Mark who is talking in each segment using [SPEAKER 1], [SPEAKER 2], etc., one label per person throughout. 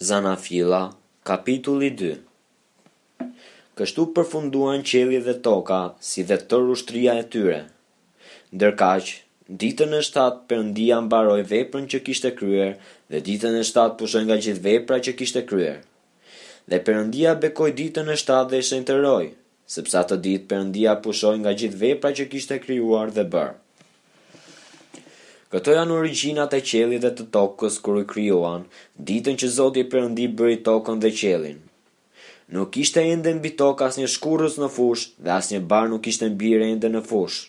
[SPEAKER 1] Zanafilla, kapitulli dy Kështu përfunduan qielli dhe toka, si dhe tërë ushtria e tyre. Ndërkaq, ditën e shtatë Perëndia mbaroi veprën që kishte kryer dhe ditën e shtatë pushoi nga gjithë vepra që kishte kryer. Dhe Perëndia bekoi ditën e shtatë dhe e shenjtëroi, Sepse atë ditë Perëndia pushoi nga gjithë vepra që kishte krijuar dhe bërë. Këto janë origjinat e qiellit dhe të tokës kur u krijuan, ditën që Zoti Perëndi bëri tokën dhe qiellin. Nuk ishte ende mbi tokë asnjë shkurrës në fushë dhe asnjë bar nuk kishte mbirë ende në fushë.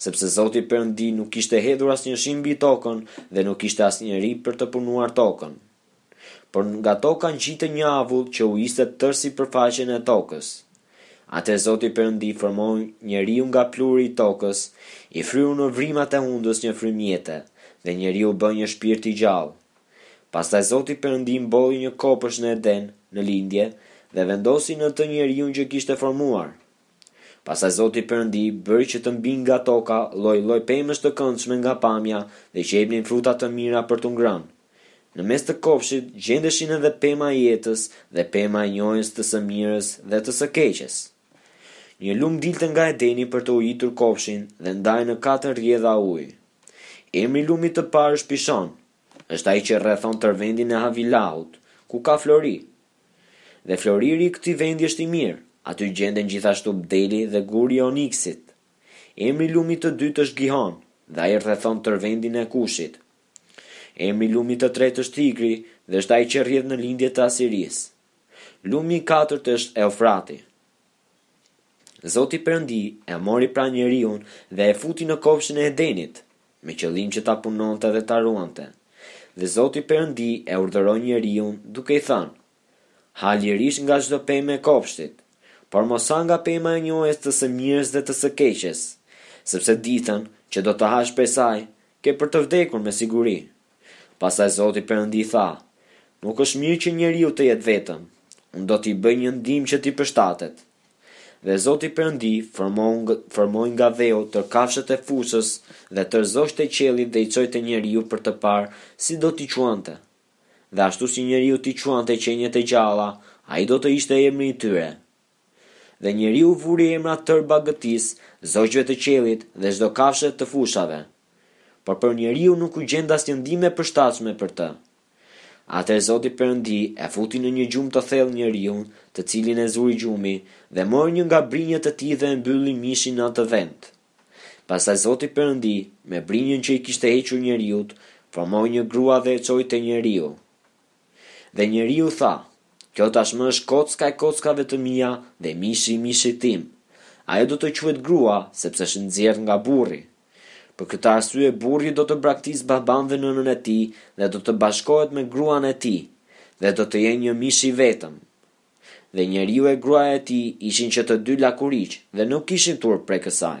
[SPEAKER 1] Sepse Zoti Perëndi nuk kishte hedhur asnjë shi mbi tokën dhe nuk kishte asnjë njeri për të punuar tokën. Por nga toka ngjitej një avull që ujiste tërë sipërfaqen e tokës. Atëherë Zoti Perëndi formoi njeriun nga pluhuri i tokës, i fryu në vrimat e hundës një frymë jete, dhe njeriu u bë një shpirt i gjallë. Pastaj Zoti Perëndi mbolli një kopsht në Eden, në lindje, dhe vendosi në të njeriun që kishte formuar. Pastaj Zoti Perëndi bëri që të mbijnë nga toka lloj-lloj pemësh të këndshme nga pamja dhe që jepnin fruta të mira për t'u ngrënë. Në mes të kopshtit gjendeshin edhe pema e jetës dhe pema e njohjes të së mirës dhe të së keqes. Një lum dilte nga Edeni për të ujitur kopshtin dhe ndahej në katër rrjedha ujë. Emri i lumit të parë është Pishon. Është ai që rrethon tërë vendin e Havilahut, ku ka flori. Dhe floriri i këtij vendi është i mirë, aty gjenden gjithashtu bdeli dhe guri i oniksit. Emri i lumit të dytë është Gihon, dhe ai rrethon tërë vendin e Kushit. Emri i lumit të tretë është Tigri, dhe është ai që rrjedh në lindje të Asirisë. Lumi i katërt është Eufrati. Zoti Perëndi e mori pra njeriun dhe e futi në kopshtin e Edenit, me qëllim që ta punonte dhe ta ruante. Dhe Zoti Perëndi e urdhëroi njeriun duke i thënë, Ha lirisht nga çdo pemë e kopshtit, por mos ha nga pema e njohjes të së mirës dhe të së keqes, sepse ditën që do të hash prej saj, ke për të vdekur me siguri. Pastaj Zoti Perëndi tha, Nuk është mirë që njeriu të jetë vetëm, Unë do t'i bëj një ndihmë që t'i përshtatet. Dhe Zoti Perëndi formou, formoi nga dheu tërë kafshët e fushës dhe tërë zogjtë e qiellit dhe i çoi te njeriu për të parë si do t'i quante. Dhe ashtu si njeriu t'i quante qeniet e gjalla, ai do të ishte emri i tyre. Dhe njeriu vuri emra tërë bagëtisë, zogjve të qiellit dhe çdo kafshe të fushave. Por për njeriun nuk u gjend asnjë ndihmë e përshtatshme për të. Atëherë Zoti Perëndi e futi në një gjumë të thellë njeriun, të cilin e zuri gjumi, dhe mori një nga brinjët e tij dhe e mbylli mishin në atë vend. Pastaj Zoti Perëndi, me brinjën që i kishte hequr njeriut, formoi një grua dhe e çoi te njeriu. Dhe njeriu tha, Kjo tashmë është kocka e kockave të mia dhe mishi i mishit tim. Ajo do të quhet grua, sepse është nxjerrë nga burri. Për këtë arsye burri do të braktisë babanë dhe nënën e tij dhe do të bashkohet me gruan e tij, dhe do të jenë një mish i vetëm. Dhe njeriu e gruaja e tij ishin që të dy lakuriq dhe nuk kishin turp prej kësaj.